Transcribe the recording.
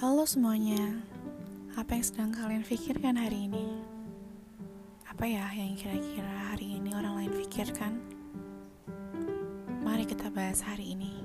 Halo semuanya, apa yang sedang kalian pikirkan hari ini? Apa ya yang kira-kira hari ini orang lain pikirkan? Mari kita bahas hari ini.